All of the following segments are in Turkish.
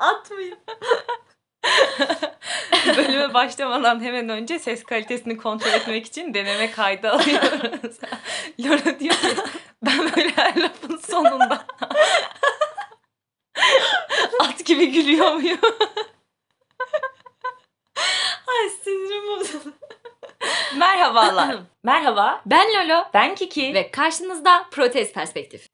Atmayın. Bölüme başlamadan hemen önce ses kalitesini kontrol etmek için deneme kaydı alıyoruz. Laura diyor ki ben böyle her lafın sonunda at gibi gülüyor muyum? Ay sinirim bozuldu. Merhabalar. Merhaba. Ben Lolo Ben Kiki. ve karşınızda Protez Perspektif.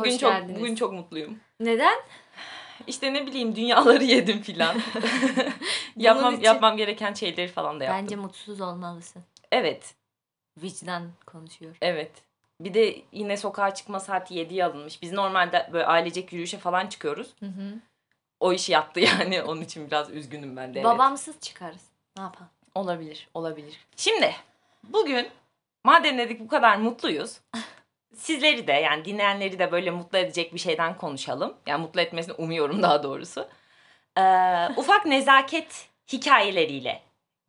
Bugün Hoş çok geldiniz. bugün çok mutluyum. Neden? İşte ne bileyim dünyaları yedim filan. yapmam için- yapmam gereken şeyleri falan da yaptım. Bence mutsuz olmalısın. Evet. Vicdan konuşuyor. Evet. Bir de yine sokağa çıkma saati 7'ye alınmış. Biz normalde böyle ailecek yürüyüşe falan çıkıyoruz. Hı hı. O işi yaptı yani. Onun için biraz üzgünüm ben de. evet. Babamsız çıkarız. Ne yapalım? Olabilir, olabilir. Şimdi bugün madem dedik bu kadar mutluyuz. Sizleri de yani dinleyenleri de böyle mutlu edecek bir şeyden konuşalım. Yani mutlu etmesini umuyorum daha doğrusu. Ee, ufak nezaket hikayeleriyle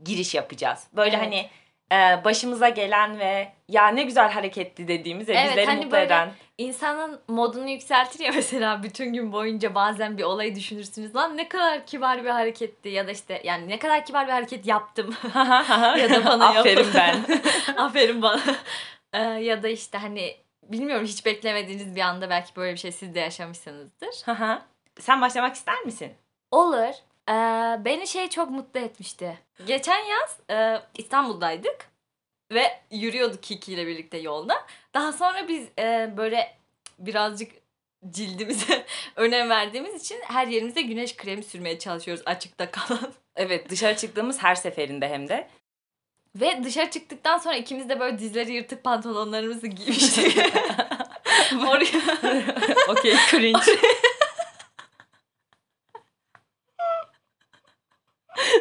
giriş yapacağız. Böyle Evet. hani e, başımıza gelen ve ya ne güzel hareketti dediğimiz ve Evet, bizleri hani mutlu böyle- eden. İnsanın modunu yükseltir ya mesela bütün gün boyunca bazen bir olayı düşünürsünüz. Lan ne kadar kibar bir hareketti ya da işte yani ne kadar kibar bir hareket yaptım. ya da bana Aferin ben. Aferin bana. Ee, ya da işte hani bilmiyorum hiç beklemediğiniz bir anda belki böyle bir şey siz de yaşamışsınızdır. Sen başlamak ister misin? Olur. Ee, beni şey çok mutlu etmişti. Geçen yaz e, İstanbul'daydık ve yürüyorduk Kiki ile birlikte yolda. Daha sonra biz e, böyle birazcık cildimize önem verdiğimiz için her yerimize güneş kremi sürmeye çalışıyoruz açıkta kalan. Evet dışarı çıktığımız her seferinde hem de. Ve dışarı çıktıktan sonra ikimiz de böyle dizleri yırtık pantolonlarımızı giymiştik. Oraya Okey cringe.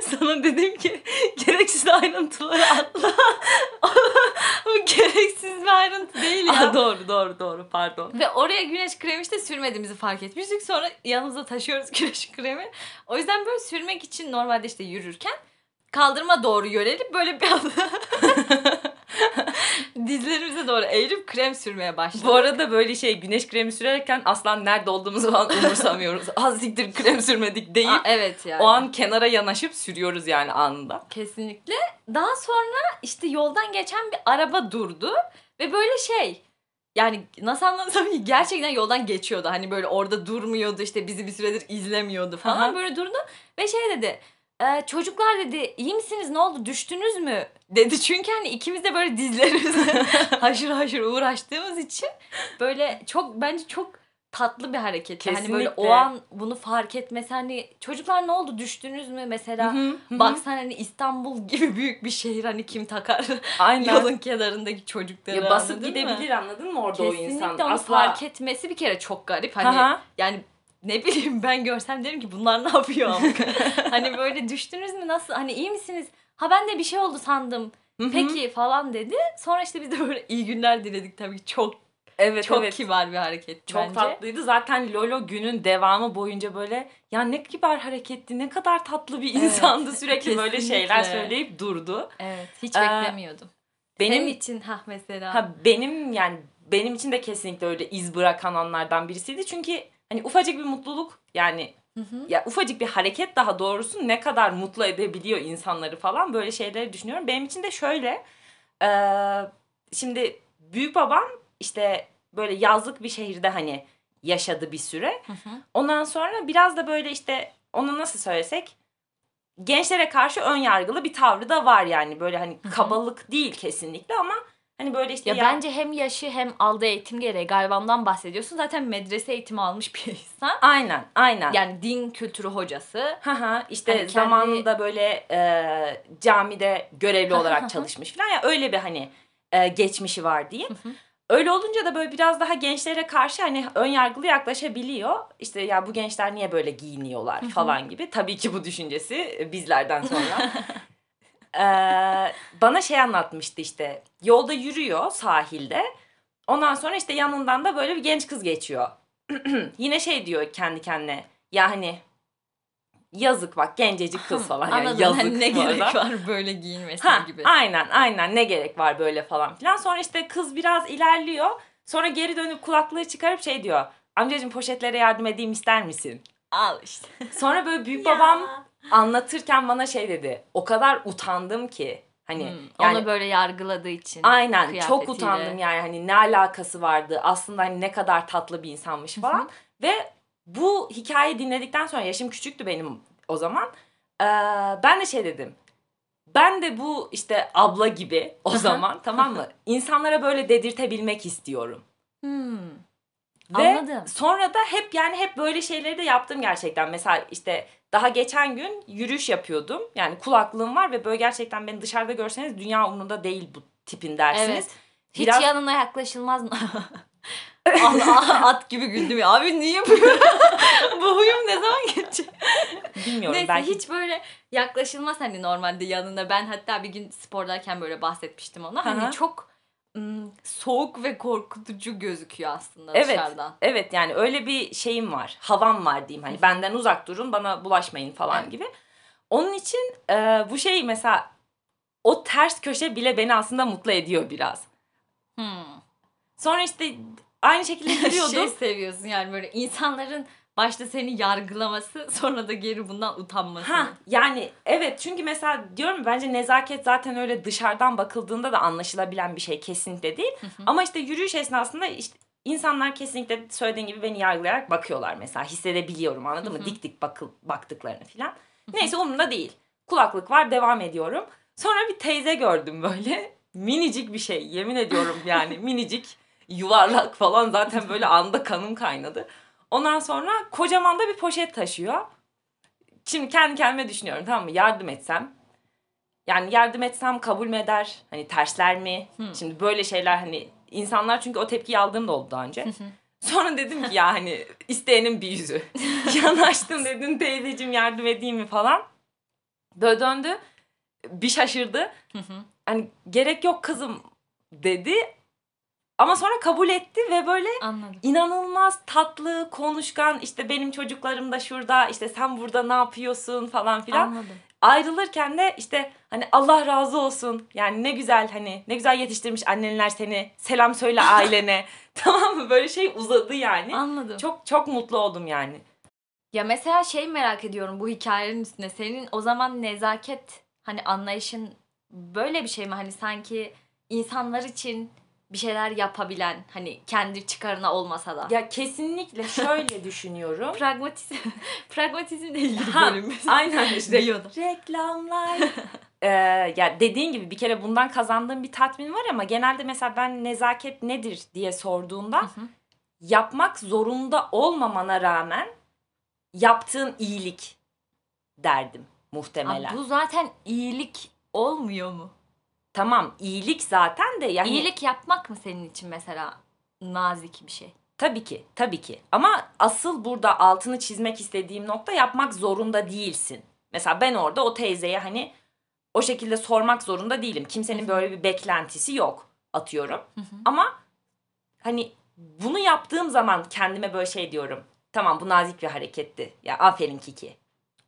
Sana dedim ki gereksiz ayrıntıları atla. bu gereksiz bir ayrıntı değil ya. Aa, doğru doğru doğru pardon. Ve oraya güneş kremi işte sürmediğimizi fark etmiştik. Sonra yanımıza taşıyoruz güneş kremi. O yüzden böyle sürmek için normalde işte yürürken kaldırıma doğru yönelip böyle bir anda dizlerimize doğru eğilip krem sürmeye başladık. Bu arada böyle şey güneş kremi sürerken aslan nerede olduğumuzu falan umursamıyoruz. Az siktir krem sürmedik deyip Aa, evet yani. o an kenara yanaşıp sürüyoruz yani anında. Kesinlikle. Daha sonra işte yoldan geçen bir araba durdu ve böyle şey yani nasıl anlatsam ki gerçekten yoldan geçiyordu. Hani böyle orada durmuyordu işte bizi bir süredir izlemiyordu falan. Aha. Böyle durdu ve şey dedi. "E, çocuklar dedi iyi misiniz ne oldu düştünüz mü dedi. Çünkü hani ikimiz de böyle dizlerimize haşır haşır uğraştığımız için böyle çok bence çok tatlı bir hareket. Hani böyle o Kesinlikle. an bunu fark etmesi hani çocuklar ne oldu düştünüz mü mesela Hı hı. Baksan hani İstanbul gibi büyük bir şehir hani kim takar Aynen. yolun kenarındaki çocukları ya basıp anladın gidebilir anladın mı orada o Kesinlikle insan? onu Asla. fark etmesi bir kere çok garip. Hani Aha. yani ne bileyim ben görsem derim ki bunlar ne yapıyor amk? hani böyle düştünüz mü nasıl hani iyi misiniz? Ha ben de bir şey oldu sandım. Peki falan dedi. Sonra işte biz de böyle iyi günler diledik tabii ki. Çok Evet çok evet. kibar bir hareket Çok bence. tatlıydı. Zaten Lolo günün devamı boyunca böyle ya ne kibar hareketti, ne kadar tatlı bir Evet, insandı. Sürekli böyle şeyler söyleyip durdu. Evet hiç Ee, beklemiyordum. Benim Senin için ha mesela. ha benim yani benim için de kesinlikle öyle iz bırakan anlardan birisiydi. Çünkü hani ufacık bir mutluluk yani Hı hı. ya ufacık bir hareket daha doğrusu ne kadar mutlu edebiliyor insanları falan böyle şeyleri düşünüyorum. Benim için de şöyle eee, şimdi büyük babam işte böyle yazlık bir şehirde hani yaşadı bir süre. Hı hı. Ondan sonra biraz da böyle işte onu nasıl söylesek gençlere karşı ön yargılı bir tavrı da var yani böyle hani kabalık değil kesinlikle ama hani böyle işte Ya, ya, bence hem yaşı hem aldığı eğitim gereği galiba ondan bahsediyorsun. Zaten medrese eğitimi almış bir insan. aynen aynen. Yani din kültürü hocası. Haha işte Hani kendi- zamanında böyle e, camide görevli olarak çalışmış falan ya öyle bir hani e, geçmişi var diyeyim. Öyle olunca da böyle biraz daha gençlere karşı hani ön yargılı yaklaşabiliyor. İşte ya bu gençler niye böyle giyiniyorlar falan gibi. Tabii ki bu düşüncesi bizlerden sonra. Ee, bana şey anlatmıştı işte. Yolda yürüyor sahilde. Ondan sonra işte yanından da böyle bir genç kız geçiyor. Yine şey diyor kendi kendine. Ya hani Yazık bak gencecik kız falan. Yani Anladım. yazık Hani ne bu arada. gerek var böyle giyinmesine Ha, gibi. aynen aynen ne gerek var böyle falan filan. Sonra işte kız biraz ilerliyor. Sonra geri dönüp kulaklığı çıkarıp şey diyor. Amcacığım poşetlere yardım edeyim ister misin? Al işte. Sonra böyle büyük babam anlatırken bana şey dedi. O kadar utandım ki. Hani Hmm, yani Onu böyle yargıladığı için. aynen çok utandım yani hani ne alakası vardı. Aslında hani ne kadar tatlı bir insanmış falan. Ve bu hikayeyi dinledikten sonra yaşım küçüktü benim o zaman. Ee, ben de şey dedim. Ben de bu işte abla gibi o zaman tamam mı? İnsanlara böyle dedirtebilmek istiyorum. Hmm. Ve Anladım. sonra da hep yani hep böyle şeyleri de yaptım gerçekten. Mesela işte daha geçen gün yürüyüş yapıyordum. Yani kulaklığım var ve böyle gerçekten beni dışarıda görseniz dünya umurunda değil bu tipin dersiniz. Evet. Hiç Biraz- yanına yaklaşılmaz mı? Allah at gibi güldüm ya. Abi niye böyle? Bu huyum ne zaman geçecek? Bilmiyorum Neyse belki hiç böyle yaklaşılmaz hani normalde yanına. Ben hatta bir gün spordayken böyle bahsetmiştim ona. Hani çok ım, soğuk ve korkutucu gözüküyor aslında Evet. dışarıdan. Evet yani öyle bir şeyim var. Havam var diyeyim. Hani benden uzak durun bana bulaşmayın falan Evet. gibi. Onun için e, bu şey mesela o ters köşe bile beni aslında mutlu ediyor biraz. Hmm. Sonra işte aynı şekilde yürüyordum. şey seviyorsun yani böyle insanların başta seni yargılaması sonra da geri bundan utanması. Ha yani evet çünkü mesela diyorum bence nezaket zaten öyle dışarıdan bakıldığında da anlaşılabilen bir şey kesinlikle değil. Ama işte yürüyüş esnasında işte insanlar kesinlikle söylediğin gibi beni yargılayarak bakıyorlar mesela hissedebiliyorum anladın Hı mı? hı. Dik dik bakıl, baktıklarını filan. Neyse umurumda değil. Kulaklık var devam ediyorum. Sonra bir teyze gördüm böyle minicik bir şey yemin ediyorum yani minicik yuvarlak falan zaten böyle anda kanım kaynadı. Ondan sonra kocaman da bir poşet taşıyor. Şimdi kendi kendime düşünüyorum tamam mı? Yardım etsem. Yani yardım etsem kabul mü eder? Hani tersler mi? Hı. Şimdi böyle şeyler hani insanlar çünkü o tepkiyi aldığım da oldu daha önce. Sonra dedim ki ya hani isteyenin bir yüzü. Yanaştım dedim teyzeciğim yardım edeyim mi falan. Böyle döndü. Bir şaşırdı. Hani gerek yok kızım dedi. Ama sonra kabul etti ve böyle Anladım. inanılmaz tatlı, konuşkan işte benim çocuklarım da şurada işte sen burada ne yapıyorsun falan filan. Anladım. Ayrılırken de işte hani Allah razı olsun yani ne güzel hani ne güzel yetiştirmiş annenler seni selam söyle ailene tamam mı böyle şey uzadı yani. Anladım. Çok çok mutlu oldum yani. Ya mesela şey merak ediyorum bu hikayenin üstüne. Senin o zaman nezaket hani anlayışın böyle bir şey mi? Hani sanki insanlar için bir şeyler yapabilen hani kendi çıkarına olmasa da. Ya kesinlikle şöyle düşünüyorum. Pragmatizm, pragmatizmle ilgili bölüm. Aynen işte. Diyordu. Reklamlar. Ee, ya dediğin gibi bir kere bundan kazandığım bir tatmin var ama genelde mesela ben nezaket nedir diye sorduğunda Hı hı. yapmak zorunda olmamana rağmen yaptığın iyilik derdim muhtemelen. Abi bu zaten iyilik olmuyor mu? Tamam iyilik zaten de yani İyilik yapmak mı senin için mesela nazik bir şey? tabii ki tabii ki ama asıl burada altını çizmek istediğim nokta yapmak zorunda değilsin. Mesela ben orada o teyzeye hani o şekilde sormak zorunda değilim. Kimsenin böyle bir beklentisi yok atıyorum. Hı hı. Ama hani bunu yaptığım zaman kendime böyle şey diyorum. Tamam bu nazik bir hareketti. Ya aferin Kiki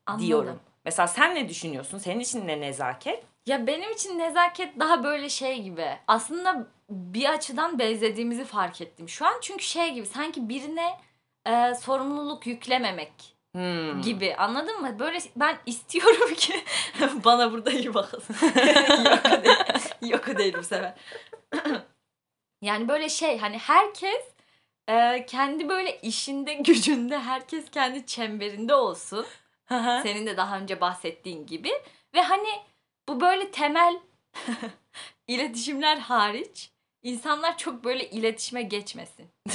Anladım. diyorum. Mesela sen ne düşünüyorsun? Senin için ne nezaket? Ya benim için nezaket daha böyle şey gibi. Aslında bir açıdan benzediğimizi fark ettim şu an. Çünkü şey gibi sanki birine e, sorumluluk yüklememek Hmm. gibi anladın mı? Böyle ben istiyorum ki bana burada iyi bakın. yok değil. Yok değil bu sefer. yani böyle şey hani herkes e, kendi böyle işinde gücünde herkes kendi çemberinde olsun. Senin de daha önce bahsettiğin gibi. Ve hani bu böyle temel iletişimler hariç insanlar çok böyle iletişime geçmesin.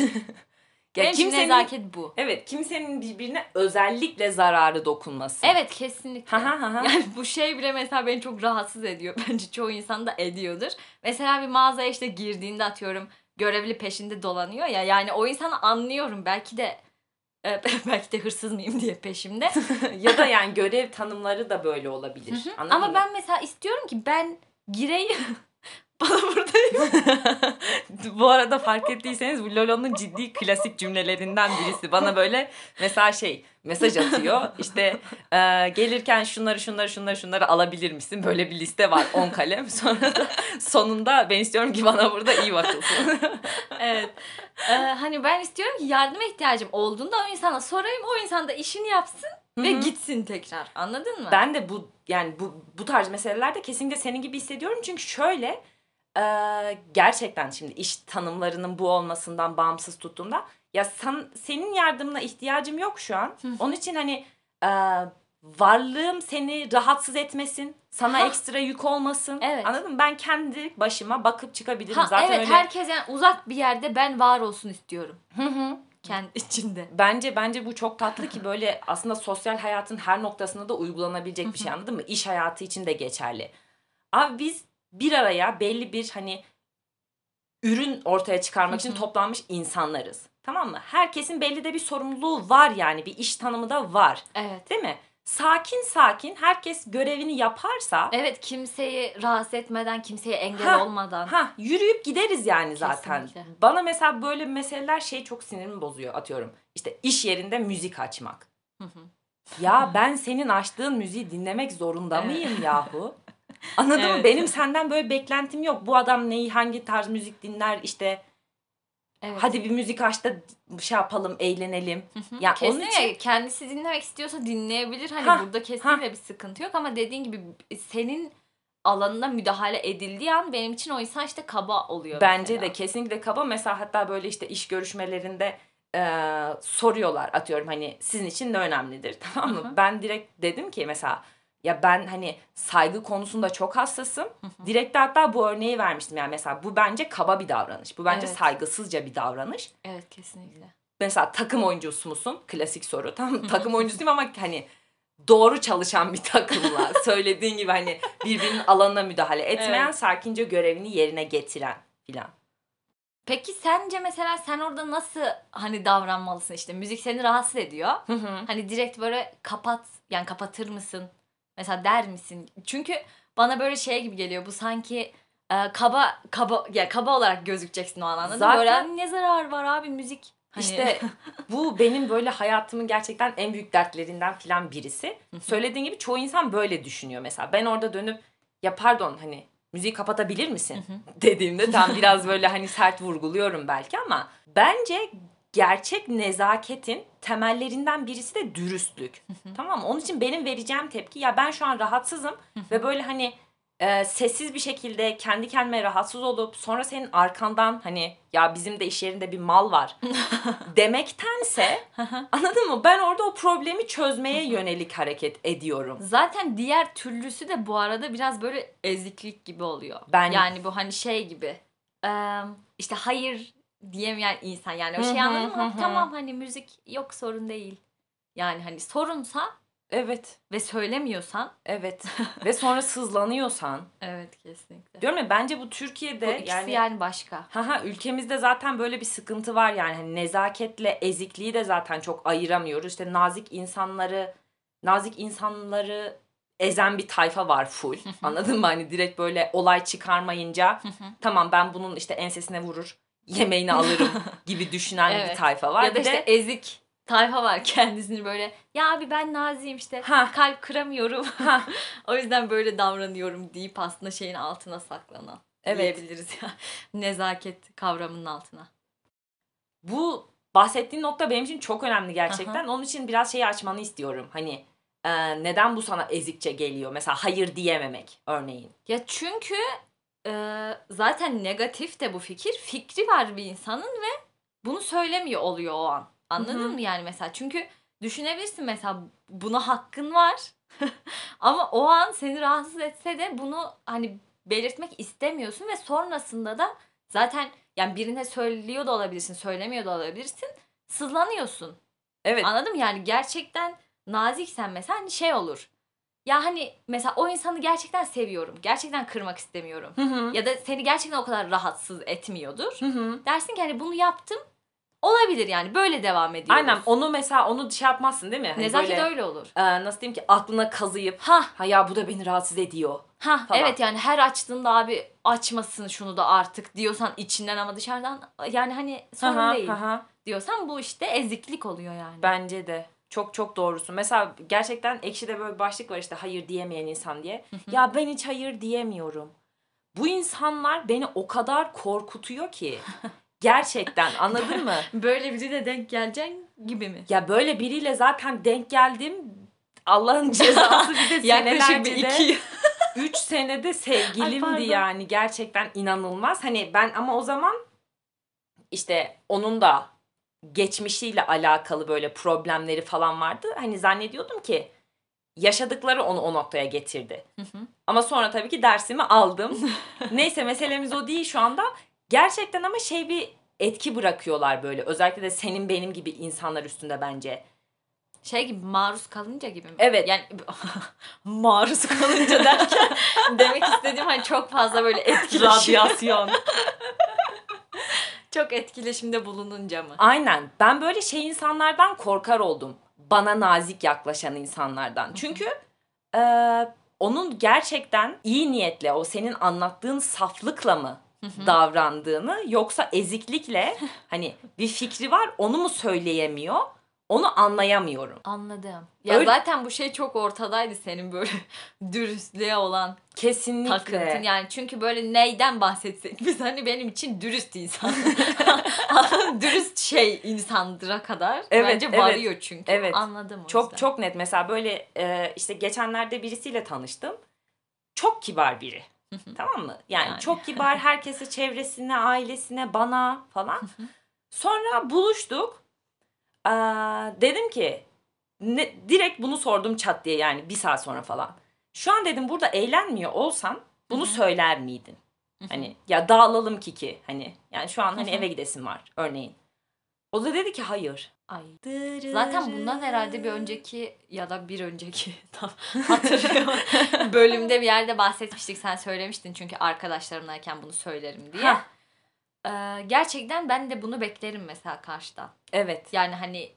Ya Benim kimsenin- nezaket bu. Evet kimsenin birbirine özellikle zararı dokunması. Evet kesinlikle. Ha ha ha ha. Yani bu şey bile mesela beni çok rahatsız ediyor. Bence çoğu insan da ediyordur. Mesela bir mağazaya işte girdiğinde atıyorum görevli peşinde dolanıyor ya. Yani o insanı anlıyorum. Belki de e, belki de hırsız mıyım diye peşimde. ya da yani görev tanımları da böyle olabilir. Anladın Ama mı? ben mesela istiyorum ki ben gireyim. Bana buradayım. Bu arada fark ettiyseniz bu Lolo'nun ciddi klasik cümlelerinden birisi. Bana böyle mesela şey mesaj atıyor. İşte e, gelirken şunları şunları şunları şunları alabilir misin? Böyle bir liste var 10 kalem. Sonra da sonunda ben istiyorum ki bana burada iyi bakılsın. evet. Ee, hani ben istiyorum ki yardıma ihtiyacım olduğunda o insana sorayım. O insan da işini yapsın ve Hı hı. gitsin tekrar. Anladın mı? Ben de bu yani bu bu tarz meselelerde kesinlikle senin gibi hissediyorum. Çünkü şöyle e, gerçekten şimdi iş tanımlarının bu olmasından bağımsız tuttuğumda ya san, senin yardımına ihtiyacım yok şu an. Onun için hani e, varlığım seni rahatsız etmesin. Sana Ha. ekstra yük olmasın. Evet. Anladın mı? Ben kendi başıma bakıp çıkabilirim. Ha, Zaten evet öyle. herkes yani uzak bir yerde ben var olsun istiyorum. Hı hı. Kendi içinde. Bence bence bu çok tatlı ki böyle aslında sosyal hayatın her noktasında da uygulanabilecek bir şey anladın mı? İş hayatı için de geçerli. Abi biz bir araya belli bir hani ürün ortaya çıkarmak için toplanmış insanlarız. Tamam mı? Herkesin belli de bir sorumluluğu var yani bir iş tanımı da var. Evet. Değil mi? Sakin sakin herkes görevini yaparsa Evet kimseyi rahatsız etmeden, kimseye engel Ha, olmadan. ha yürüyüp gideriz yani zaten. Kesinlikle. Bana mesela böyle meseleler şey çok sinirimi bozuyor atıyorum. İşte iş yerinde müzik açmak. Hı hı. Ya ben senin açtığın müziği dinlemek zorunda mıyım yahu? Anladın mı? Evet. Benim senden böyle beklentim yok. Bu adam neyi hangi tarz müzik dinler işte Evet. hadi bir müzik aç da şey yapalım eğlenelim. Hı hı. Ya onun için kendisi dinlemek istiyorsa dinleyebilir. Hani Ha, burada kesinlikle bir sıkıntı yok ama dediğin gibi senin alanına müdahale edildiği an benim için o insan işte kaba oluyor. bence mesela. de kesinlikle kaba. Mesela hatta böyle işte iş görüşmelerinde eee, soruyorlar atıyorum hani sizin için ne önemlidir tamam mı? Hı hı. Ben direkt dedim ki mesela ya ben hani saygı konusunda çok hassasım. Direkt hatta bu örneği vermiştim yani mesela bu bence kaba bir davranış. Bu bence Evet. saygısızca bir davranış. Evet kesinlikle. mesela takım oyuncusu musun? Klasik soru. Tamam takım oyuncusuyum ama hani doğru çalışan bir takımla söylediğin gibi hani birbirinin alanına müdahale etmeyen Evet. sakince görevini yerine getiren filan. Peki sence mesela sen orada nasıl hani davranmalısın işte müzik seni rahatsız ediyor. Hı hı. Hani direkt böyle kapat yani kapatır mısın? Mesela der misin? Çünkü bana böyle şey gibi geliyor. Bu sanki e, kaba kaba ya kaba olarak gözükeceksin o an anladın mı? Zaten- Böyle ne zarar var abi müzik. Hani, İşte bu benim böyle hayatımın gerçekten en büyük dertlerinden filan birisi. Söylediğin gibi çoğu insan böyle düşünüyor mesela. Ben orada dönüp ya pardon hani müziği kapatabilir misin dediğimde tam biraz böyle hani sert vurguluyorum belki ama bence gerçek nezaketin temellerinden birisi de dürüstlük. tamam mı? Onun için benim vereceğim tepki ya ben şu an rahatsızım ve böyle hani e, sessiz bir şekilde kendi kendime rahatsız olup sonra senin arkandan hani ya bizim de iş yerinde bir mal var demektense anladın mı? Ben orada o problemi çözmeye yönelik hareket ediyorum. Zaten diğer türlüsü de bu arada biraz böyle eziklik gibi oluyor. Ben- Yani bu hani şey gibi. işte hayır diyemeyen insan yani o şey anladın mı? Tamam hani müzik yok sorun değil. Yani hani sorunsa Evet, ve söylemiyorsan evet. Ve sonra sızlanıyorsan evet kesinlikle. diyorum ya bence bu Bu Türkiye'de ikisi yani yani, başka. Haha ülkemizde zaten böyle bir sıkıntı var yani hani nezaketle ezikliği de zaten çok ayıramıyoruz. İşte nazik insanları nazik insanları ezen bir tayfa var full. Anladın mı? Hani direkt böyle olay çıkarmayınca tamam ben bunun işte ensesine vurur, yemeğini alırım gibi düşünen bir Evet. tayfa var. ya da Bir işte de ezik tayfa var kendisini böyle ya abi ben naziyim işte Ha. kalp kıramıyorum. O yüzden böyle davranıyorum deyip aslında şeyin altına saklanan. Evet. Diyebiliriz ya. Nezaket kavramının altına. bu bahsettiğin nokta benim için çok önemli gerçekten. Onun için biraz şeyi açmanı istiyorum. Hani e, neden bu sana ezikçe geliyor? Mesela hayır diyememek örneğin. Ya çünkü e, zaten negatif de bu fikir. Fikri var bir insanın ve bunu söylemiyor oluyor o an. Anladın Hı hı. mı yani mesela? Çünkü düşünebilirsin mesela buna hakkın var. Ama o an seni rahatsız etse de bunu hani belirtmek istemiyorsun ve sonrasında da zaten yani birine söylüyor da olabilirsin, söylemiyor da olabilirsin. Sızlanıyorsun. Evet. Anladın mı? Yani gerçekten naziksen mesela hani şey olur. Ya hani mesela o insanı gerçekten seviyorum. Gerçekten kırmak istemiyorum. Hı hı. Ya da seni gerçekten o kadar rahatsız etmiyordur. Hı hı. Dersin ki hani bunu yaptım olabilir yani böyle devam ediyoruz. Aynen onu mesela onu şey yapmazsın değil mi? Hani Nezaket böyle, öyle olur. e, nasıl diyeyim ki aklına kazıyıp Ha ha ya bu da beni rahatsız ediyor. ha Falan. evet yani her açtığında abi açmasın şunu da artık diyorsan içinden ama dışarıdan yani hani sorun Aha, değil aha. diyorsan bu işte eziklik oluyor yani. Bence de. Çok çok doğrusu. Mesela gerçekten Ekşi'de böyle bir başlık var işte hayır diyemeyen insan diye. ya ben hiç hayır diyemiyorum. Bu insanlar beni o kadar korkutuyor ki. Gerçekten anladın mı? Böyle birine denk geleceksin gibi mi? Ya böyle biriyle zaten denk geldim. Allah'ın cezası bir de Yaklaşık bir iki yıl. 3 senede Ay, sevgilimdi pardon. yani gerçekten inanılmaz. Hani ben ama o zaman işte onun da geçmişiyle alakalı böyle problemleri falan vardı. Hani zannediyordum ki yaşadıkları onu o noktaya getirdi. Hı hı. Ama sonra tabii ki dersimi aldım. Neyse meselemiz o değil şu anda. Gerçekten ama şey bir etki bırakıyorlar böyle. Özellikle de senin benim gibi insanlar üstünde bence. Şey gibi maruz kalınca gibi mi? Evet. Yani maruz kalınca derken demek istediğim hani çok fazla böyle etkileşim. Radyasyon. Çok etkileşimde bulununca mı? Aynen. Ben böyle şey insanlardan korkar oldum. Bana nazik yaklaşan insanlardan. Çünkü e, onun gerçekten iyi niyetle o senin anlattığın saflıkla mı davrandığını yoksa eziklikle hani bir fikri var onu mu söyleyemiyor onu anlayamıyorum. Anladım. Ya Öyle- zaten bu şey çok ortadaydı senin böyle dürüstlüğe olan Kesinlikle. takıntın. Yani çünkü böyle neyden bahsetsek biz hani benim için dürüst insan. dürüst şey insandıra kadar Evet, bence evet, varıyor çünkü. evet. Anladım o Çok yüzden. çok net. Mesela böyle e, işte geçenlerde birisiyle tanıştım. Çok kibar biri. tamam mı? Yani, Yani. çok kibar herkese, çevresine, ailesine, bana falan. Sonra buluştuk. Aa, dedim ki ne, direkt bunu sordum çat diye yani bir saat sonra falan. Şu an dedim burada eğlenmiyor olsan bunu söyler miydin? Hani ya dağılalım Kiki hani yani şu an hani Hı hı. eve gidesin var örneğin. O da dedi ki hayır. Ay. Zaten bundan herhalde bir önceki ya da bir önceki tam hatırlıyorum. bölümde bir yerde bahsetmiştik. Sen söylemiştin çünkü arkadaşlarımlayken bunu söylerim diye. Hah. Ee, gerçekten ben de bunu beklerim mesela karşıdan. Evet. Yani hani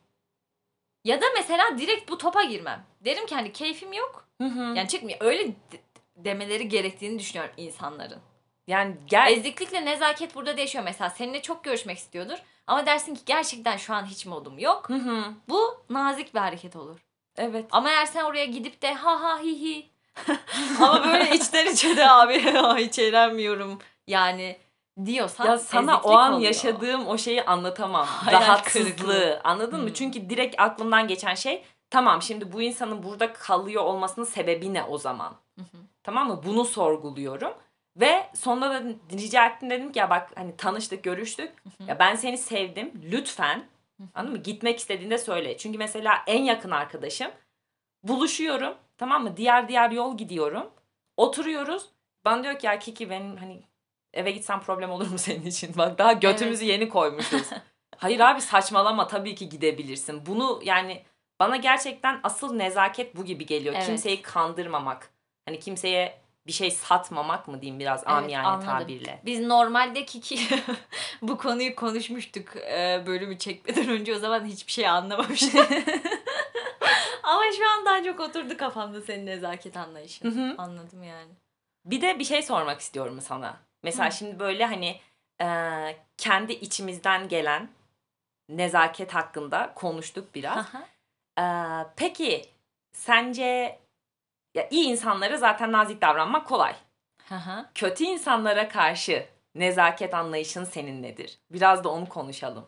ya da mesela direkt bu topa girmem. Derim ki hani keyfim yok. Hı hı. Yani çıkmıyor. Öyle de- demeleri gerektiğini düşünüyorum insanların. Yani gel Eziklikle nezaket burada değişiyor. Mesela seninle çok görüşmek istiyordur. Ama dersin ki gerçekten şu an hiç modum yok. Hı hı. Bu nazik bir hareket olur. Evet. Ama eğer sen oraya gidip de ha ha hi hi ama böyle içten içe de abi hiç eğlenmiyorum yani diyorsan Ya sana o an oluyor. yaşadığım o şeyi anlatamam. Hayal Rahatsızlığı. kırıklığı. Anladın mı? Hmm. Çünkü direkt aklımdan geçen şey tamam şimdi bu insanın burada kalıyor olmasının sebebi ne o zaman? Hı hı. Tamam mı? Bunu sorguluyorum. Ve sonunda da rica ettim dedim ki ya bak hani tanıştık görüştük. hı. Ya ben seni sevdim. Lütfen anladın mı? Gitmek istediğinde söyle. Çünkü mesela en yakın arkadaşım buluşuyorum. Tamam mı? Diğer diğer yol gidiyorum. Oturuyoruz. Bana diyor ki ya Kiki benim hani eve gitsem problem olur mu senin için? Bak daha götümüzü yeni koymuşuz. Hayır abi saçmalama tabii ki gidebilirsin. Bunu yani bana gerçekten asıl nezaket bu gibi geliyor. Evet. Kimseyi kandırmamak. Hani kimseye bir şey satmamak mı diyeyim biraz Evet, amiyane anladım. tabirle. Biz normalde Kiki bu konuyu konuşmuştuk e, bölümü çekmeden önce o zaman hiçbir şey anlamamıştım. Ama şu an daha çok oturdu kafamda senin nezaket anlayışın. Hı hı. Anladım yani. Bir de bir şey sormak istiyorum sana. Mesela Hı. şimdi böyle hani e, kendi içimizden gelen nezaket hakkında konuştuk biraz. E, peki sence ya iyi insanlara zaten nazik davranmak kolay. Aha. Kötü insanlara karşı nezaket anlayışın senin nedir? Biraz da onu konuşalım.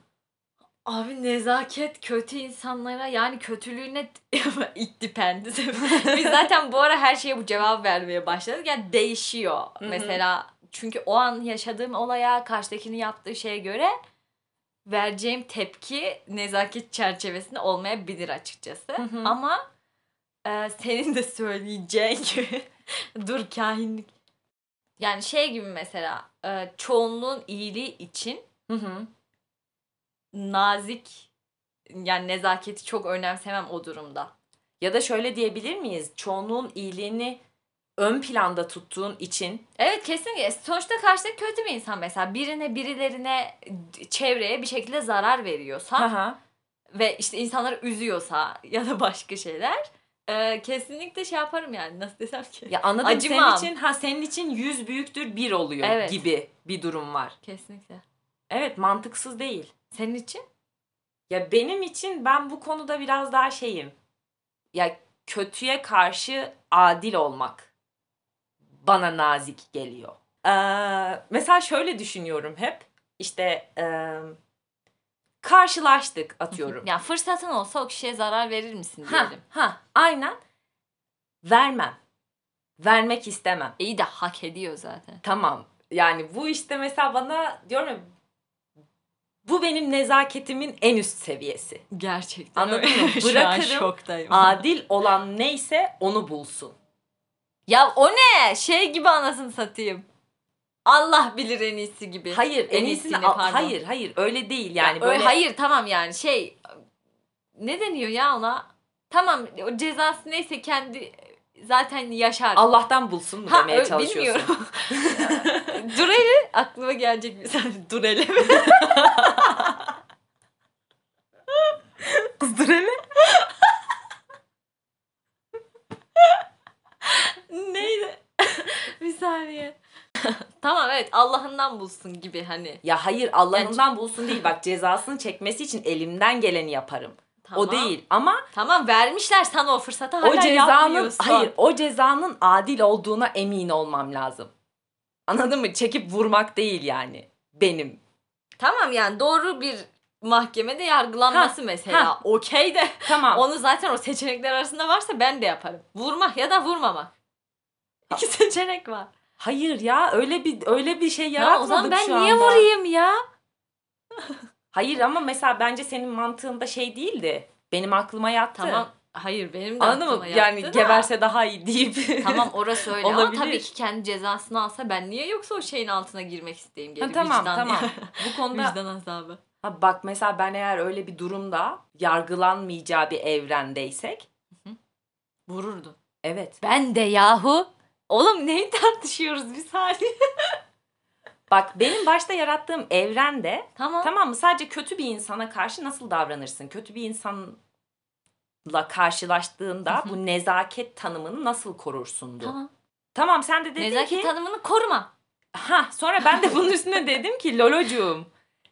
Abi nezaket kötü insanlara yani kötülüğüne it depends. Biz zaten bu ara her şeye bu cevap vermeye başladık. Yani değişiyor. hı. Mesela çünkü o an yaşadığım olaya karşıdakinin yaptığı şeye göre vereceğim tepki nezaket çerçevesinde olmayabilir açıkçası. Hı hı. Ama e, senin de söyleyeceğin gibi dur kahinlik. Yani şey gibi mesela e, çoğunluğun iyiliği için Hı hı. nazik yani nezaketi çok önemsemem o durumda. Ya da şöyle diyebilir miyiz? Çoğunluğun iyiliğini ön planda tuttuğun için Evet kesinlikle. Sonuçta karşıdaki kötü bir insan mesela. Birine birilerine çevreye bir şekilde zarar veriyorsa Aha. ve işte insanları üzüyorsa ya da başka şeyler e, kesinlikle şey yaparım yani nasıl desem ki. ya anladım Acımam. senin için ha senin için yüz büyüktür bir oluyor Evet. gibi bir durum var. Kesinlikle. Evet mantıksız değil. Senin için? Ya benim için ben bu konuda biraz daha şeyim. Ya kötüye karşı adil olmak bana nazik geliyor. Ee, mesela şöyle düşünüyorum hep. İşte e, karşılaştık atıyorum. Yani fırsatın olsa o kişiye zarar verir misin ha, diyelim. ha, aynen. Vermem. Vermek istemem. İyi de hak ediyor zaten. Tamam. Yani bu işte mesela bana diyorum ya bu benim nezaketimin en üst seviyesi. Gerçekten Anladın mı? Şu an Bırakırım, şoktayım. Adil olan neyse onu bulsun. Ya o ne? Şey gibi anasını satayım. Allah bilir en iyisi gibi. Hayır, en, En iyisini iyisini, pardon. hayır, hayır öyle değil Ya yani öyle- böyle hayır tamam yani şey ne deniyor ya ona? Tamam o cezası neyse kendi zaten yaşar. Allah'tan bulsun mu Ha, demeye ö- çalışıyorsun. bilmiyorum. Dureli aklıma gelecek bir saniye. Dureli mi? Kız Dureli. Neydi? bir saniye. tamam evet Allah'ından bulsun gibi hani. Ya hayır Allah'ından bulsun değil bak cezasını çekmesi için elimden geleni yaparım. Tamam. O değil ama Tamam vermişler sana o fırsatı hala o cezanın hayır o cezanın adil olduğuna emin olmam lazım. Anladın mı? Çekip vurmak değil yani benim. Tamam yani doğru bir mahkemede yargılanması Ha, mesela. Okey de Tamam. onu zaten o seçenekler arasında varsa ben de yaparım. Vurmak ya da vurmamak. İki seçenek var. Hayır ya öyle bir öyle bir şey Ya yaratmadık o zaman ben şu niye anda. vurayım ya? Hayır ama mesela bence senin mantığında şey değildi. Benim aklıma yattı. Tamam. Hayır benim de Anladın mı? Yani da. geberse daha iyi deyip. Tamam orası öyle ama Olabilir. tabii ki kendi cezasını alsa ben niye yoksa o şeyin altına girmek isteyeyim geri Ha, tamam vicdan tamam. Bu konuda vicdan azabı. Ha, bak mesela ben eğer öyle bir durumda yargılanmayacağı bir evrendeysek Vururdu. evet. Ben de yahu. Oğlum neyi tartışıyoruz bir saniye. Bak benim başta yarattığım evrende Tamam. tamam mı sadece kötü bir insana karşı nasıl davranırsın? Kötü bir insanla karşılaştığında bu nezaket tanımını nasıl korursundu? Tamam, Tamam. sen de dedin Nezaket ki tanımını koruma. ha sonra ben de bunun üstüne dedim ki Lolocuğum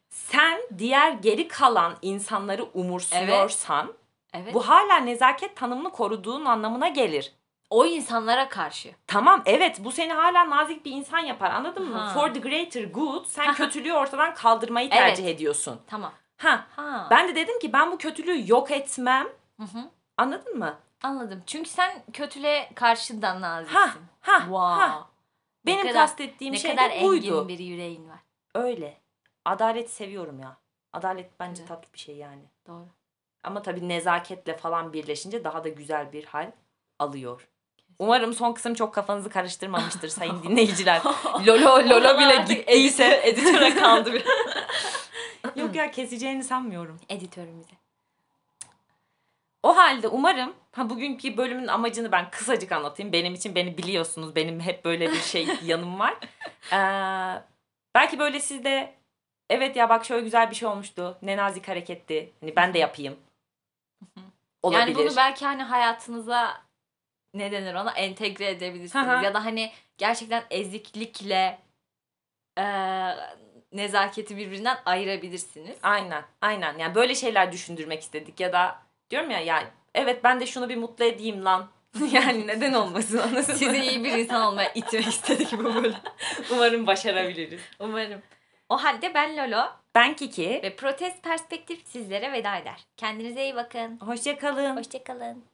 sen diğer geri kalan insanları umursuyorsan Evet. bu hala nezaket tanımını koruduğun anlamına gelir. O insanlara karşı. Tamam evet bu seni hala nazik bir insan yapar anladın mı? Ha. For the greater good sen kötülüğü ortadan kaldırmayı Evet. tercih ediyorsun. Tamam. Ha Ha. ben de dedim ki ben bu kötülüğü yok etmem Hı hı. anladın mı? Anladım. Çünkü sen kötüle karşı da naziksin. Ha ha Wow. ha Ne benim kadar- kastettiğim ne şey kadar de buydu. engin bir yüreğin var. Öyle. Adalet seviyorum ya. Adalet bence Evet. tatlı bir şey yani. Doğru. Ama tabii nezaketle falan birleşince daha da güzel bir hal alıyor. Umarım son kısım çok kafanızı karıştırmamıştır sayın dinleyiciler. Lolo Lolo bile gittiyse editör- editöre kaldı bir. Yok ya keseceğini sanmıyorum. Editörümüze. O halde umarım ha bugünkü bölümün amacını ben kısacık anlatayım. Benim için beni biliyorsunuz. Benim hep böyle bir şey yanım var. Ee, belki böyle siz de evet ya bak şöyle güzel bir şey olmuştu. Ne nazik hareketti. Hani ben de yapayım. Olabilir. Yani bunu belki hani hayatınıza ne denir ona entegre edebilirsiniz. Hı. ya da hani gerçekten eziklikle eee, nezaketi birbirinden ayırabilirsiniz. Aynen, aynen. Yani böyle şeyler düşündürmek istedik ya da diyorum ya yani evet ben de şunu bir mutlu edeyim lan. yani neden olmasın anladın mı? Sizi iyi bir insan olmaya itmek istedik bu bölüm. Umarım başarabiliriz. Umarım. O halde ben Lolo Ben Kiki. ve Protest Perspektif sizlere veda eder. Kendinize iyi bakın. Hoşça kalın. Hoşçakalın.